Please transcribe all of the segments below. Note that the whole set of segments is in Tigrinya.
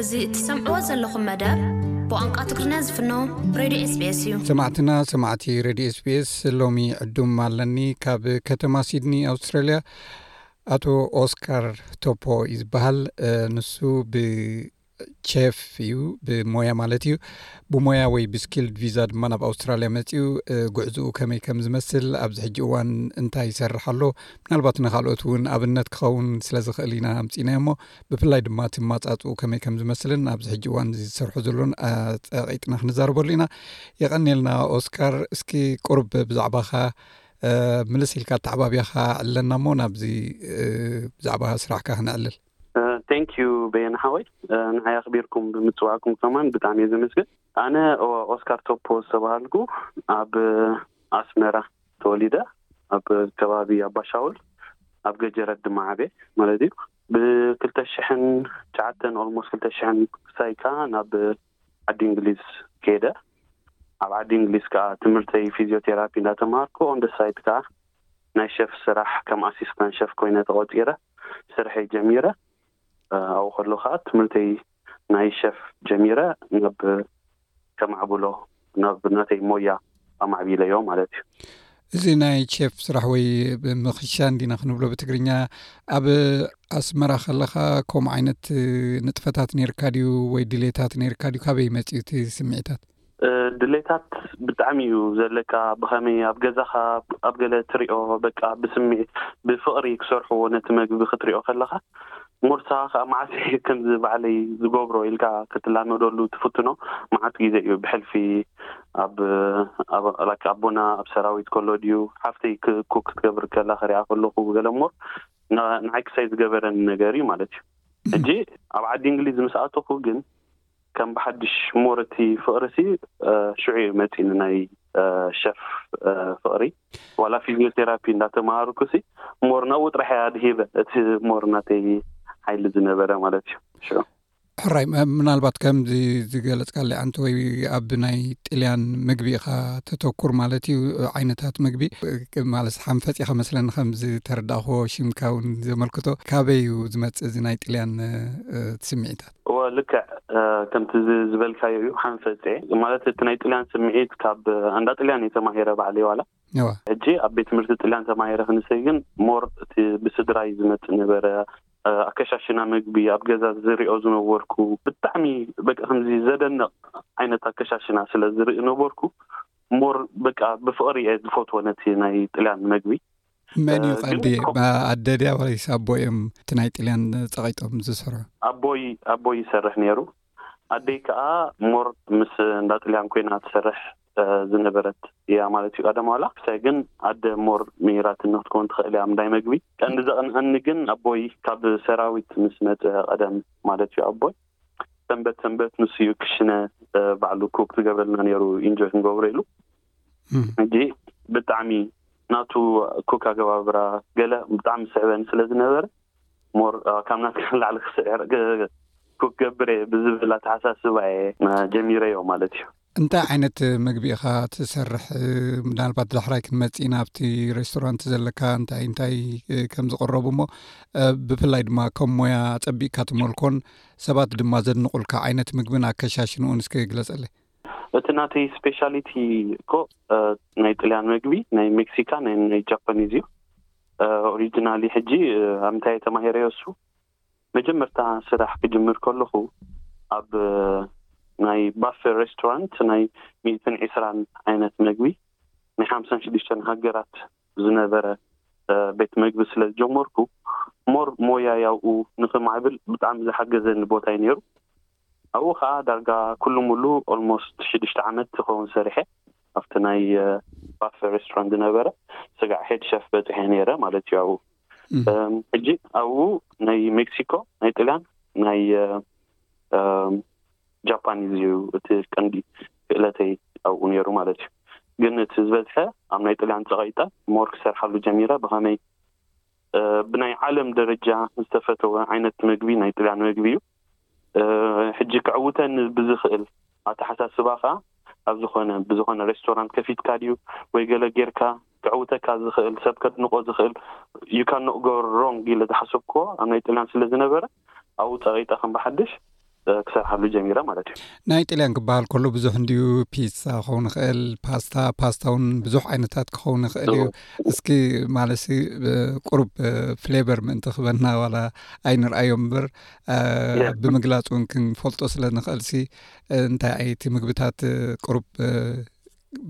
እዚ እትሰምዕዎ ዘለኹም መደብ ብቋንቋ ትግርኛ ዝፍኖ ሬድዮ ኤስቤስ እዩ። ሰማዕትና ሰማዕቲ ሬድዮ ኤስቤስ ሎሚ ዕዱም ኣለኒ ካብ ከተማ ሲድኒ ኣውስትራልያ ኣቶ ኦስካር ቶፖ እዩ ዝበሃል ንሱ ብ ቸፍ እዩ ብሞያ ማለት እዩ ብሞያ ወይ ብስኪልድ ቪዛ ድማ ናብ ኣውስትራልያ መፅኡ ጉዕዝኡ ከመይ ከም ዝመስል ኣብዚ ሕጂ እዋን እንታይ ይሰርሕ ኣሎ ምናልባት ንካልኦት እውን ኣብነት ክኸውን ስለ ዝኽእል ኢና ኣምፅና እሞ ብፍላይ ድማ እቲ ማፃፅኡ ከመይ ከም ዝመስልን ኣብዚ ሕጂ እዋን ዝሰርሑ ዘሎን ፀቂጥና ክንዛርበሉ ኢና የቀኒልና ኦስካር እስኪ ቁርብ ብዛዕባካ ምልስ ኢልካ ተዕባብያካ ዕለና እሞ ናብዚ ብዛዕባ ስራሕካ ክነዕልል ቴንክ ዩ በየነ ሓወይ ንዓይ ኣኽቢርኩም ብምፅዋዕኩም ከማን ብጣዕሚ እየ ዘመስግን ኣነ ኦስካር ቶፖ ዝተባሃልኩ ኣብ ኣስመራ ተወሊደ ኣብ ከባቢ ኣባሻውል ኣብ ገጀረት ድማ ዓበ ማለት እዩ ብክልተ ሽሕን ትሽዓተን ኦልሞስ ክልተ ሽሕን ክሳይ ከዓ ናብ ዓዲ እንግሊዝ ከይደ ኣብ ዓዲ እንግሊዝ ከዓ ትምህርተይ ፊዚዮቴራፒ እንዳተማሃርኩ ኦንደሳይት ከዓ ናይ ሸፍ ስራሕ ከም ኣሲስታንት ሸፍ ኮይነ ተቆፂረ ስርሐይ ጀሚረ ኣብኡ ከለኩ ከኣ ትምህርተይ ናይ ሸፍ ጀሚረ ናብ ከማዕብሎ ናብ ናተይ ሞያ ኣማዕቢለዮ ማለት እዩ። እዚ ናይ ሸፍ ስራሕ ወይ ብምክሻ እንዲና ክንብሎ ብትግርኛ ኣብ ኣስመራ ከለካ ከምኡ ዓይነት ንጥፈታት ነርካ ድዩ ወይ ድሌታት ነርካ ድዩ ካበይ መፅኡ እቲ ስምዒታት? ድሌታት ብጣዕሚ እዩ ዘለካ ብከመይ ኣብ ገዛካ ኣብ ገለ ትሪኦ በቃ ብስሚዒት ብፍቅሪ ክሰርሕዎ ነቲ መግቢ ክትሪኦ ከለካ ሙርሳ ከኣ መዓስ እየ ከምዚ ባዕለይ ዝገብሮ ኢልካ ክትላመደሉ ትፍትኖ መዓት ግዜ እዩ ብሕልፊ ኣብ ኣብ like ኣቦና ኣብ ሰራዊት ከሎ ድዩ ሓፍተይ ኩክ ክትገብር ከላ ክሪኣ ከለኩ ገለ እሞ ንዓይ ክሳይ ዝገበረኒ ነገር እዩ ማለት እዩ ሕጂ ኣብ ዓዲ እንግሊዝ ምስ ኣተኩ ግን ከም ብሓድሽ more እቲ ፍቕሪሲ ሽዑ እዩ መጺኡኒ ናይ chef ፍቕሪ ዋላ physiotherapy እንዳተማሃርኩሲ more ናብኡ ጥራሕ እየ ኣድሂበ እቲ more ናተይ ሓይሊ ዝነበረ ማለት እዩ ሽዑ ሕራይ ምናልባት ከምዚ ዝገለጽካለይ ኣንቲ ወይ ኣብ ናይ ጥልያን ምግቢ ኢኻ ተተኩር ማለት እዩ ዓይነታት ምግቢ ማለት ሓንፈጽ ኢኻ መስለኒ ከምዚ ተረዳእክዎ ሽምካ እውን ዘመልክቶ ካበይ እዩ ዝመጽእ እዚ ናይ ጥልያን ስምዒታት እወ ልክዕ ከምቲ ዝበልካዮ እዩ ሓንፈጼ ማለት እቲ ናይ ጥልያን ስምዒት ካብ ኣንዳ ጥልያን እየ ተማሂረ ባዕለይ ዋላ ሕጂ ኣብ ቤት ትምህርቲ ጥልያን ተማሂረ ክንሰይ ግን ሞር እቲ ብስድራ እዩ ዝመጽእ ነበረ ኣከሻሽና መግቢ ኣብ ገዛ ዝሪኦ ዝነበርኩ ብጣዕሚ በቃ ከምዚ ዘደንቕ ዓይነት ኣከሻሽና ስለ ዝርኢ ነበርኩ ሞር በቃ ብፍቕሪ እየ ዝፈትዎ ነቲ ናይ ጥልያን መግቢ መን እዩ ቀንዲ ኣደ ድያ ወይስ ኣቦ እዮም እቲ ናይ ጥልያን ጸቒጦም ዝሰርሑ? ኣቦይ ኣቦይ ይሰርሕ ነይሩ ኣደይ ከኣ ሞር ምስ እንዳ ጥልያን ኮይና ትሰርሕ ዝነበረት እያ ማለት እዩ ቀደም ዋላ ሕሳይ ግን ኣደ ሞር መይራትኒ ክትከውን ትኽእል እያ ምንዳይ መግቢ ቀንዲ ዘቕንኣኒ ግን ኣቦይ ካብ ሰራዊት ምስ መጸ ቀደም ማለት እዩ ኣቦይ ሰንበት ሰንበት ንሱ እዩ ክሽነ ባዕሉ ኩክ ዝገብረልና ነይሩ ኢንጆይ ክንገብሮ ኢሉ ሕጂ ብጣዕሚ ናቱ ኩክ ኣገባብራ ገለ ብጣዕሚ ዝስዕበኒ ስለ ዝነበረ ሞር ካብ ናትካ ንላዕሊ ክስዕር ኩክ ክገብር እየ ብዝብል ኣተሓሳስባ እየ ጀሚረዮ ማለት እዩ። እንታይ ዓይነት ምግቢ ኢኻ ትሰርሕ ምናልባት ዳሕራይ ክንመጽእ ኢና ኣብቲ ሬስቶራንት ዘለካ እንታይ እንታይ ከም ዝቕረቡ እሞ ብፍላይ ድማ ከም ሞያ ኣጸቢቕካ ትመልኮን ሰባት ድማ ዘድንቑልካ ዓይነት ምግብን ኣከሻሽንኡን እስከ ግለጸለይ። እቲ ናተይ ስፔሻሊቲ እኮ ናይ ጥልያን መግቢ ናይ ሜክሲካ ናይ ጃፓኒዝ እዩ ኦሪጂናሊ ሕጂ ኣምታይ ተማሂረዮ እሱ መጀመርታ ስራሕ ክጅምር ከለኹ ኣብ ናይ ባፌ ሬስቶራንት ናይ ሚእትን ዒስራን ዓይነት መግቢ ናይ ሓምሳን ሽዱሽተን ሃገራት ዝነበረ ቤት መግቢ ስለ ዝጀመርኩ ሞር ሞያ ያብኡ ንክማዕብል ብጣዕሚ ዝሓገዘኒ ቦታ እዩ ነይሩ ኣብኡ ከኣ ዳርጋ ኩሉ ሙሉ ኦልሞስት ሽዱሽተ ዓመት ዝከውን ሰሪሐ ኣብቲ ናይ ባፈ ሬስቶራንት ዝነበረ ስጋዕ ሄድ ሸፍ በጺሐ ኔረ ማለት እዩ ኣብኡ ሕጂ ኣብኡ ናይ ሜክሲኮ ናይ ጥልያን ናይ ጃፓኒዝ እዩ እቲ ቀንዲ ክእለተይ ኣብኡ ኔሩ ማለት እዩ ግን እቲ ዝበዝሐ ኣብ ናይ ጥልያን ጸቂጠ ሞር ክሰርሓሉ ጀሚረ ብከመይ ብናይ ዓለም ደረጃ ዝተፈተወ ዓይነት መግቢ ናይ ጥልያን መግቢ እዩ። ሕጂ ክዕውተኒ ብዝኽእል ኣተሓሳስባ ከኣ ኣብ ዝኾነ ብዝኾነ ሬስቶራንት ከፊትካ ድዩ ወይ ገለ ጌርካ ክዕውተካ ዝኽእል ሰብ ከድንቆ ዝኽእል you cannot go wrong ኢለ ዝሓሰብክዎ ኣብ ናይ ጥልያን ስለ ዝነበረ ኣብኡ ጸቒጠ ከም ብሓድሽ ክሰርሓሉ ጀሚረ ማለት እዩ። ናይ ጥልያን ክበሃል ከሎ ብዙሕ እንድዩ፣ ፒትሳ ክኸውን ይኽእል፣ ፓስታ፣ ፓስታ እውን ብዙሕ ዓይነታት ክኸውን ይኽእል እዩ። እስኪ ማለትሲ ቁሩብ ፍሌቨር ምእንቲ ክህበና ዋላ ኣይንርኣዮም እምበር ብምግላጽ እውን ክንፈልጦ ስለ ንኽእልሲ እንታይ ኣይቲ ምግብታት ቁሩብ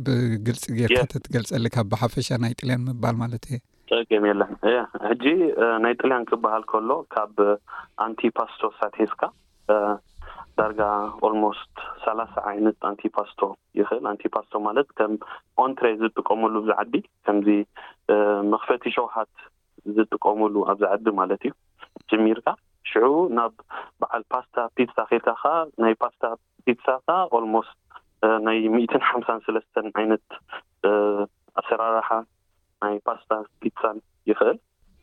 ብግልጺ ጌርካ ተትገልጸሊ ካብ ብሓፈሻ ናይ ጥልያን ምባል ማለት እየ። ጸገም የለን እያ ሕጂ ናይ ጥልያን ክበሃል ከሎ ካብ ኣንቲፓስቶ ሳትሒዝካ ዳርጋ ኦልሞስት ሰላሳ ዓይነት ኣንቲፓስቶ ይክእል ኣንቲፓስቶ ማለት ከም ኦንትሬ ዝጥቀሙሉ ኣብዚ ዓዲ ከምዚ መክፈቲ ሸውሃት ዝጥቀሙሉ ኣብዚ ዓዲ ማለት እዩ ጅሚርካ ሽዑ ናብ በዓል ፓስታ ፒትሳ ከድካ ከኣ ናይ ፓስታ ፒትሳ ከኣ ኦልሞስት ናይ ሚእትን ሓምሳን ሰለስተን ዓይነት ኣሰራርሓ ናይ ፓስታን ፒትሳን ይክእል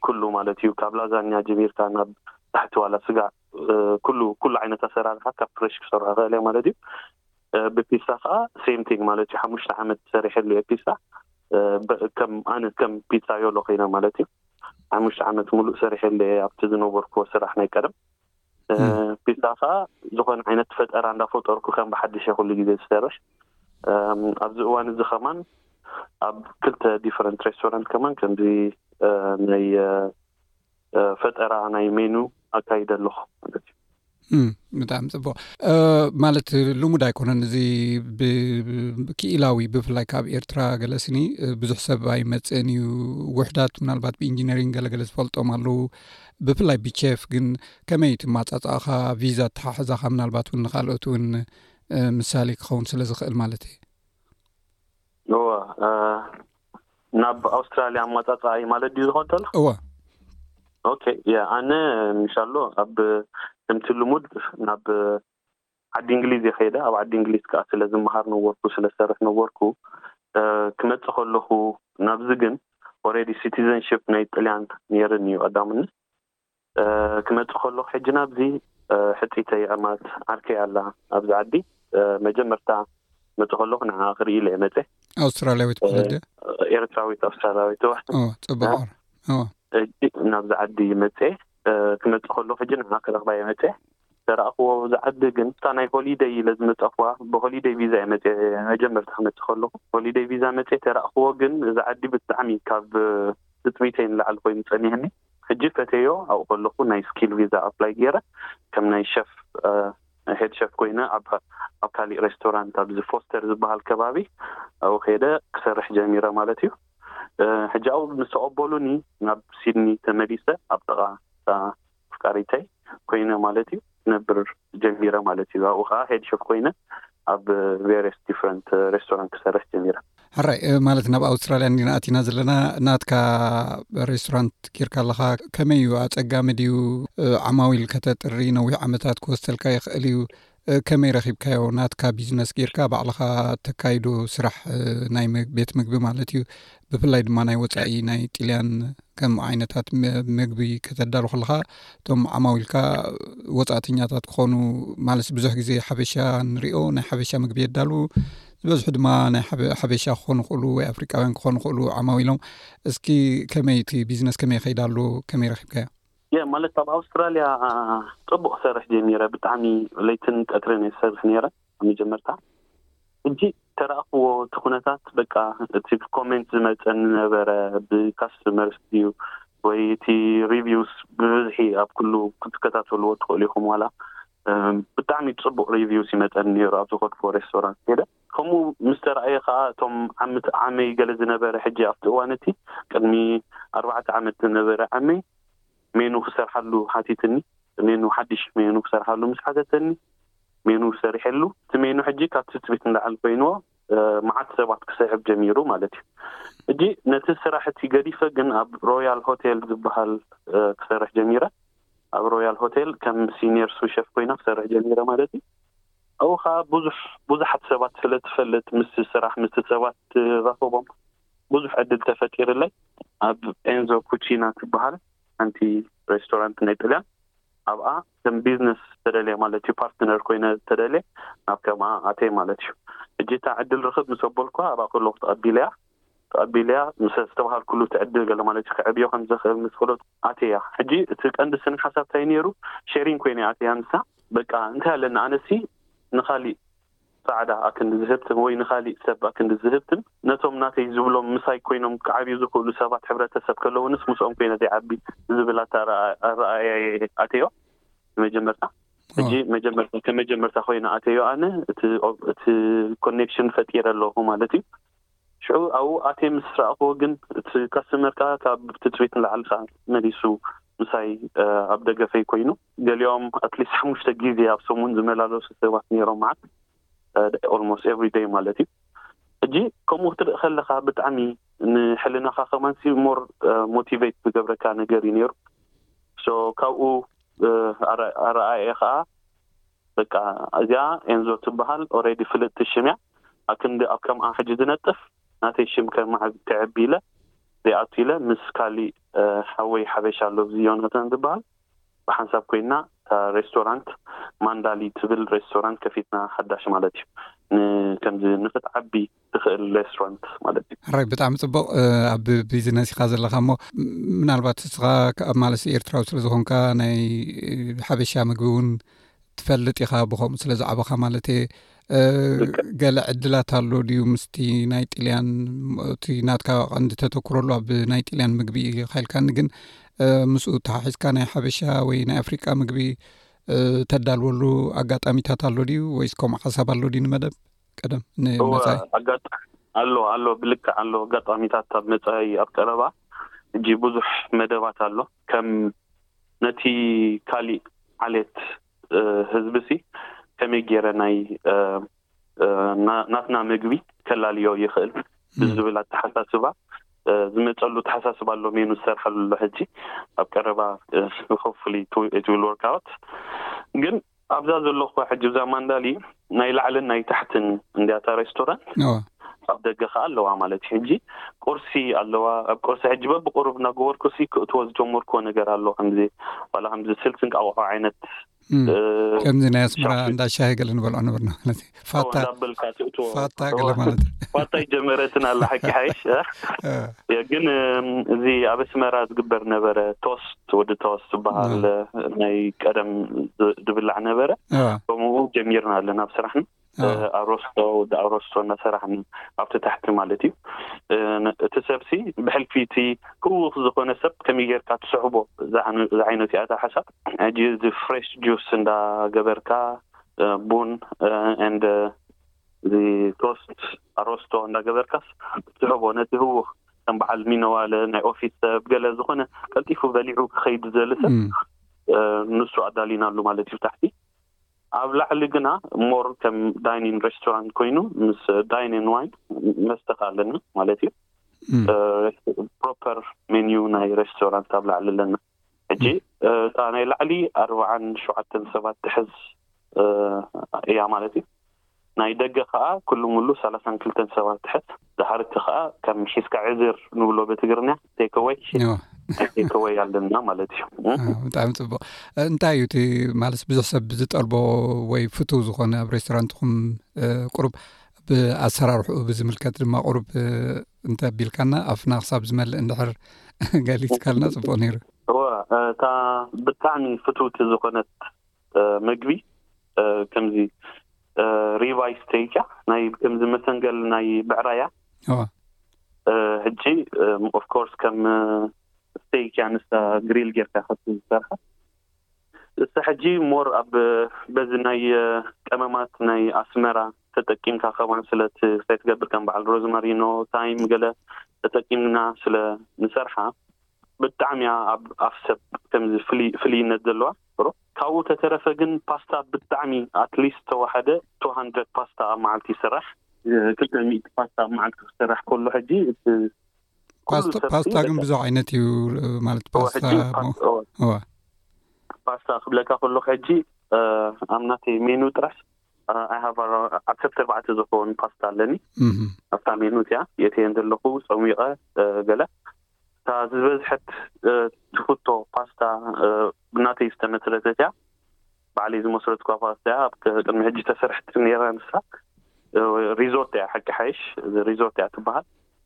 ኩሉ ማለት እዩ ካብ ላዛኛ ጀሚርካ ናብ ታሕቲ ዋላ ስጋ ኩሉ ኩሉ ዓይነት ኣሰራርሓ ካብ ፍሬሽ ክሰርሖ ይክእል እየ ማለት እዩ ብፒትሳ ከኣ same thing ማለት እዩ ሓሙሽተ ዓመት ሰሪሐሉ እየ ፒትሳ ከም ኣነ ከም ፒትሳዮሎ ኮይነ ማለት እዩ ሓሙሽተ ዓመት ሙሉእ ሰሪሐሉ እየ ኣብቲ ዝነበርኩዎ ስራሕ ናይ ቀደም ቢላ ከኣ ዝኾነ ዓይነት ፈጠራ እንዳፈጠርኩ ከም ብሓድሽ እየ ኩሉ ግዜ ዝሰርሕ ኣብዚ እዋን እዚ ከማን ኣብ ክልተ ዲፈረንት ሬስቶራንት ከማን ከምዚ ናይ ፈጠራ ናይ ሜኑ ኣካይደ ኣለኹ ማለት እዩ ብጣዕሚ ፅቡቅ ማለት ልሙድ ኣይኮነን እዚ ብክኢላዊ ብፍላይ ካብ ኤርትራ ገለስኒ ብዙሕ ሰብ ኣይመፅእን እዩ ውሕዳት ምናልባት ብኢንጂነሪንግ ገለገለ ዝፈልጦም ኣለው ብፍላይ ብቼፍ ግን ከመይ ትማፃፃእኻ ቪዛ ኣተሓሕዛኻ ምናልባት እውን ንካልኦት እውን ምሳሌ ክኸውን ስለ ዝኽእል ማለት እየ እወ ናብ ኣውስትራልያ ኣማፃፃኣ እዩ ማለት ድዩ ዝኾን ተሎ እወ ኦኬ ያ ኣነ ምሻሎ ኣብ ከምቲ ልሙድ ናብ ዓዲ እንግሊዝ እየ ከይደ፣ ኣብ ዓዲ እንግሊዝ ከኣ ስለ ዝመሃር ነበርኩ ስለ ዝሰርሕ ነበርኩ ክመጽእ ከለኹ ናብዚ ግን ኦሬዲ ሲቲዘንሺፕ ናይ ጥልያን ኔርኒ እዩ ቀዳምነት ክመጽእ ከለኹ ሕጂ ናብዚ ሕጺተይ ዕማት ዓርከይ ኣላ ኣብዚ ዓዲ መጀመርታ መጽእ ከለኹ ንዓኣ ክርኢ ኢለ እየ መጸ ኣውስትራልያዊት ብለደ ኤርትራዊት ኣውስትራልያዊት ጽቡቅ ናብዚ ዓዲ መጸ ክመጽእ ከለኹ ሕጂ ንዓኣ ክረኽባ እየ መጸ ዝተራእክዎ ዝዓቢ ግን እታ ናይ ሆሊደይ ኢለ ዝመጻእክዋ ብሆሊደይ ቪዛ ኢየ መጺኤ መጀመርታ ክመጽእ ከለኩ ሆሊደይ ቪዛ መጺኤ ተራእክዎ ግን እዛ ዓዲ ብጣዕሚ ካብ ትጽቢተይ ንላዕሊ ኮይኑ ጸኒህኒ ሕጂ ፈቴዮ ኣብኡ ከለኩ ናይ ስኪል ቪዛ ኣፕላይ ጌረ ከም ናይ ሸፍ ሄድ ሸፍ ኮይነ ኣብ ኣብ ካሊእ ሬስቶራንት ኣብዚ ፎስተር ዝበሃል ከባቢ ኣብኡ ከይደ ክሰርሕ ጀሚረ ማለት ኢዩ ሕጂ ኣብኡ ምስ ተቀበሉኒ ናብ ሲድኒ ተመሊሰ ኣብ ጥቃ እታ ኣፍቃሪተይ ኮይነ ማለት እዩ ክነብር ጀሚረ ማለት እዩ ኣብኡ ከኣ ሄድ ሸፍ ኮይነ ኣብ ቨርየስ ዲፍረንት ሬስቶራንት ክሰርሕ ጀሚረ። ሕራይ ማለት ናብ ኣውስትራልያ እንዲና ኣቲና ዘለና ናትካ ሬስቶራንት ጌርካ ኣለኻ ከመይ እዩ ኣጸጋሚ ድዩ ዓማዊል ከተጥሪ ነዊሕ ዓመታት ክወስደልካ ይኽእል እዩ ከመይ ረኪብካዮ ናትካ ቢዝነስ ጌርካ ባዕልካ ተካይዶ ስራሕ ናይ ቤት ምግቢ ማለት እዩ ብፍላይ ድማ ናይ ወፃኢ ናይ ጥልያን ከም ዓይነታት ምግቢ ከተዳሉ ከለካ እቶም ዓማዊልካ ወፃእተኛታት ክኾኑ ማለት ብዙሕ ግዜ ሓበሻ ንሪኦ ናይ ሓበሻ ምግቢ የዳሉ ዝበዝሑ ድማ ናይ ሓበሻ ክኾኑ ክእሉ ወይ ኣፍሪካውያን ክኾኑ ክእሉ ዓማዊ ኢሎም እስኪ ከመይ እቲ ቢዝነስ ከመይ ይኸይዳ ኣሎ ከመይ ረኪብካዮ ያ ማለት ኣብ ኣውስትራልያ ጽቡቅ ክሰርሕ ጀሚረ ብጣዕሚ ለይትን ቀትርን እየ ዝሰርሕ ነይረ ኣብ መጀመርታ ሕጂ ተራእክዎ እቲ ኩነታት በቃ እቲ ኮሜንት ዝመጸኒ ዝነበረ ብካስተመርስ ድዩ ወይ እቲ ሪቪውስ ብብዝሒ ኣብ ኩሉ ክትከታተልዎ ትኽእሉ ኢኹም ዋላ ብጣዕሚ ጽቡቅ ሪቪውስ ይመጸኒ ነይሩ ኣብ ዝኸድክዎ ሬስቶራንት ከይደ ከምኡ ምስ ተራእየ ከኣ እቶም ዓምት ዓመይ ገለ ዝነበረ ሕጂ ኣብቲ እዋን እቲ ቅድሚ ኣርባዕተ ዓመት ዝነበረ ዓመይ ሜኑ ክሰርሓሉ ሓቲትኒ ሜኑ ሓድሽ ሜኑ ክሰርሓሉ ምስ ሓተተኒ ሜኑ ሰሪሐሉ እቲ ሜኑ ሕጂ ካብ ትጽቢት ንላዕሊ ኮይንዎ መዓት ሰባት ክስሕብ ጀሚሩ ማለት እዩ ሕጂ ነቲ ስራሕ እቲ ገዲፈ ግን ኣብ ሮያል ሆቴል ዝበሃል ክሰርሕ ጀሚረ ኣብ ሮያል ሆቴል ከም ሲኒየር ሱሸፍ ኮይና ክሰርሕ ጀሚረ ማለት እዩ ኣብኡ ከኣ ብዙሕ ብዙሓት ሰባት ስለ ትፈልጥ ምስ ስራሕ ምስ ሰባት ትራኸቦም ብዙሕ ዕድል ተፈጢርለይ ኣብ ኤንዞ ኩቺና ትብሃል ሓንቲ ሬስቶራንት ናይ ጥልያን ኣብኣ ከም ቢዝነስ ተደልየ ማለት እዩ ፓርትነር ኮይነ ተደልየ ናብ ከምኣ ኣትየ ማለት እዩ ሕጂ እታ ዕድል ርኽብ ምስ ኣበልኩዋ ኣብኣ ከለኹ ተቐቢለያ ተቐቢለያ ምስ ዝተባሃልኩሉ እቲ ዕድል ገለ ማለት እዩ ከዕብዮ ከም ዝኽእል ምስ ፈለጥኩ ኣትያ ሕጂ እቲ ቀንዲ ስነ ሓሳብ ታይ ኔሩ ሸሪንግ ኮይነ እያ ኣትያ ንሳ በቃ እንታይ ኣለኒ ኣነሲ ንካሊእ ጻዕዳ ኣክንዲ ዝህብትም ወይ ንካሊእ ሰብ ኣክንዲ ዝህብትም ነቶም ናተይ ዝብሎም ምሳይ ኮይኖም ክዓብዩ ዝክእሉ ሰባት ሕብረተሰብ ከለውንስ ምስኦም ኮይነ ዘይዓቢ ዝብል ኣረኣእያ እየ ኣትዮ ንመጀመርታ ሕጂ መጀመርታ ከም መጀመርታ ኮይነ ኣትዮ ኣነ እቲ ኮኔክሽን ፈጢረ ኣለኩ ማለት እዩ ሽዑ ኣብኡ ኣትየ ምስ ረኣኹዎ ግን እቲ ካስተመርካ ካብ ትጽቢት ንላዕሊ ከኣ መሊሱ ምሳይ ኣብ ደገፈይ ኮይኑ። ገሊኦም ኣትሊስት ሓሙሽተ ግዜ ኣብ ሰሙን ዝመላለሱ ሰባት ኔሮም መዓት ኦልሞስት ኤቭሪ ደይ ማለት እዩ። ሕጂ ከምኡ ክትርኢ ከለኻ ብጣዕሚ ንሕልናኻ ከማንሲ ሞር ሞቲቨይት ዝገብረካ ነገር እዩ ኔሩ። ሶ ካብኡ ኣረኣእየ ከኣ። በቃ እዚኣ ኤንዞ ትብሃል ኦሬዲ ፍልጥቲ ሽም እያ ኣብ ክንዲ ኣብ ከምኣ ሕጂ ዝነጥፍ ናተይ ሽም ከ ማዓዝ ከዕቢ ኢለ ዘይኣቱ ኢለ ምስ ካሊእ ሓወይ ሓበሻ ኣሎ እዚ ዮናታን ዝብሃል ብሓንሳብ ኮይንና እታ ሬስቶራንት ማንዳሊ ትብል ሬስቶራንት ከፊትና ሓዳሽ ማለት እዩ ን ከምዚ ንክትዓቢ ትኽእል ሌስራንት ማለት እዩ ራይ ብጣዕሚ ፅቡቅ ኣብ ቢዝነስ ኢካ ዘለካ እሞ ምናልባት እስኻ ኣብ ማለሲ ኤርትራዊ ስለዝኮንካ ናይ ሓበሻ ምግቢ እውን ትፈልጥ ኢኻ ብከምኡ ስለ ዝዓበካ ማለት እየ ገለ ዕድላት ኣሎ ድዩ ምስቲ ናይ ጥልያን እቲ ናትካ ቀንዲ ተተክረሉ ኣብ ናይ ጥልያን ምግቢ ካኢልካኒ ግን ምስኡ ተሓሒዝካ ናይ ሓበሻ ወይ ናይ ኣፍሪቃ ምግቢ ተዳልወሉ ኣጋጣሚታት ኣሎ ድዩ ወይስ ከምኡ ሓሳብ ኣሎ ድዩ ንመደብ ቀደም ንመፃኢ ኣሎ ኣሎ ብልክዕ ኣሎ ኣጋጣሚታት ኣብ መፃኢ ኣብ ቀረባ እጂ ብዙሕ መደባት ኣሎ ከም ነቲ ካሊእ ዓሌት ህዝቢ ሲ ከመይ ገይረ ናይ ናትና ምግቢ ከላልዮ ይኽእል ብዝብል ኣተሓሳስባ ዝመፀሉ ተሓሳስባ ኣሎ ሜኑ ዝሰርሐሉ ኣሎ ሕጂ ኣብ ቀረባ ሆፕፉሊ ኢት ዊል ወርክ ኣውት ግን ኣብዛ ዘለኹዋ ሕጂ እብዛ ማንዳሊ ናይ ላዕልን ናይ ታሕትን እንድያ እታ ሬስቶራንት እወ ኣብ ደገ ከኣ ኣለዋ ማለት እዩ ሕጂ ቁርሲ ኣለዋ ኣብ ቁርሲ ሕጂ በብቁሩብ እናገበርኩሲ ክእትዎ ዝጀመርኩዎ ነገር ኣሎ ከምዚ ዋላ ከምዚ ስልሲ እንቃቑሖ ዓይነት እም እ፣ ከምዚ ናይ ኣስመራ ሻሂ እንዳ ሻሂ ገለ ንበልዖ ነበርና ማለት እዩ ፋታ እንዳበልካ ትእትዎ ፋታ ገለ ማለት እዩ። ፋታ ይጀመረትን ኣላ ሓቂ ሓይሽ እ? እ፣ የ ግን እም፣ እዚ ኣብ ኣስመራ ዝግበር ነበረ ቶስት ወዲ ቶስት ዝበሃል እ፣ ናይ ቀደም ዝ- ዝብላዕ ነበረ እ፣ ከምኡ ጀሚርና ኣለና ኣብ ስራሕና እ፣ እ፣ ኣሮስቶ ወዲ ኣሮስቶ እናሰራሕና ኣብቲ ታሕቲ ማለት እዩ እ፣ ነ- እቲ ሰብሲ ብሕልፊ እቲ ህውኽ ዝኾነ ሰብ ከመይ ጌርካ ትስሕቦ ዝዓነ- ዝዓይነቱ እያ እታ ሓሳብ ሕጂ እዚ ፍሬሽ ጁስ እንዳገበርካ ቡን and እዚ ቶስት ኣሮስቶ እንዳገበርካስ ትስሕቦ ነቲ ህዉኽ ከም በዓል ሚነዋለ ናይ ኦፊስ ሰብ ገለ ዝኾነ ቀልጢፉ በሊዑ ክኸይድ ዝደሊ ሰብ ንሱ ኣዳሊናሉ ማለት እዩ ታሕቲ ኣብ ላዕሊ ግና ሞር ከም ዳይኒን ሬስቶራንት ኮይኑ ምስ ዳይኒን ዋይን መስተኻ ኣለና ማለት እዩ ፕሮፐር ሜንዩ ናይ ሬስቶራንት ኣብ ላዕሊ ኣለና ሕጂ እታ ናይ ላዕሊ ኣርብዓን ሸውዓተን ሰባት ትሕዝ እያ ማለት እዩ ናይ ደገ ከኣ ኩሉ ሙሉ ሰላሳን ክልተን ሰባት ትሕዝ ድሓርቲ ከኣ ከም ሒዝካ ዕዝር ንብሎ ብትግርንያ ቴከወይ ቴከወይ ኣለና ማለት እዩ ብጣዕሚ ፅቡቅ እንታይ እዩ እቲ ማለት ብዙሕ ሰብ ዝጠልቦ ወይ ፍቱ ዝኮነ ኣብ ሬስቶራንትኩም ቁሩብ ብኣሰራርሕኡ ብዝምልከት ድማ ቁሩብ እንተ ኣቢልካና ኣፍና ክሳብ ዝመልእ እንድሕር ገሊጽካልና ጽቡቅ ነይሩ። እወ እታ ብጣዕሚ ፍትውቲ ዝኾነት መግቢ ከምዚ ሪባይ ስተይክ እያ ናይ ከምዚ መሰንገል ናይ ብዕራይ እያ እወ ሕጂ ኦፍ ኮርስ ከም ስተይክ እያ ንሳ ግሪል ጌርካ ከቲ ዝሰርሓ እስከ ሕጂ more ኣብ በዚ ናይ ቀመማት ናይ ኣስመራ ተጠቂምካ ከማን ስለ እቲ ከይትገብር ከም በዓል ሮዝማሪኖ ታይም ገለ ተጠቂምና ስለ ንሰርሓ ብጣዕሚ እያ ኣብ ኣፍ ሰብ ከምዚ ፍልይ ፍልይነት ዘለዋ ሩሕ ካብኡ ተተረፈ ግን ፓስታ ብጣዕሚ at least ተዋሓደ two hundred ፓስታ ኣብ መዓልቲ ይስራሕ ክልተ ሚእቲ ፓስታ ኣብ መዓልቲ ክስራሕ ከሎ ሕጂ እቲ ፓስታ ግን ብዙሕ ዓይነት እዩ ማለት ፓስታ ፓስታ ክብለካ ከሎኩ ሕጂ ኣብ ናተይ ሜኑ ጥራሕ ኣይሃብ ዓሰርተ ኣርባዕተ ዝኸውን ፓስታ ኣለኒ ኣብታ ሜኑ እቲያ የእትየን ዘለኹ ፀሚቐ ገለ እታ ዝበዝሐት ትፍቶ ፓስታ ብናተይ ዝተመስረተት እያ ባዕለይ ዝመስረትኳ ፓስታ እያ ኣብ ቅድሚ ሕጂ ተሰርሕቲ ነራ ንሳ ሪዞርት እያ ሓቂ ሓይሽ ሪዞርት እያ ትበሃል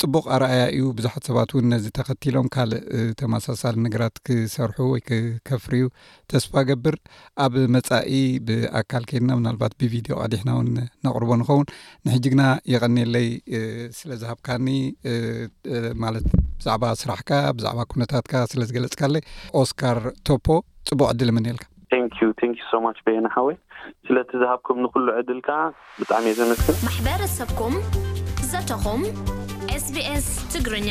ጽቡቕ ኣርኣያ እዩ፣ ብዙሓት ሰባት እውን ነዚ ተኸቲሎም ካልእ ተመሳሳሊ ነገራት ክሰርሑ ወይ ከፍርዩ ተስፋ ገብር። ኣብ መጻኢ ብኣካል ከድና ምናልባት ብቪድዮ ቀዲሕና እውን ነቕርቦ ንኸውን። ንሕጂ ግና የቐኒየለይ ስለ ዝሃብካኒ ማለት ብዛዕባ ስራሕካ ብዛዕባ ኩነታትካ ስለ ዝገለጽካለይ ኦስካር ቶፖ ጽቡቕ ዕድል እምነየልካ። Thank you thank you so much በየነ ሓወይ ስለቲ ዝሃብኩም ንኩሉ ዕድል ከኣ ብጣዕሚ እየ ዘመስግን። ማሕበረሰብኩም ዘተኹም SBS ትግርኛ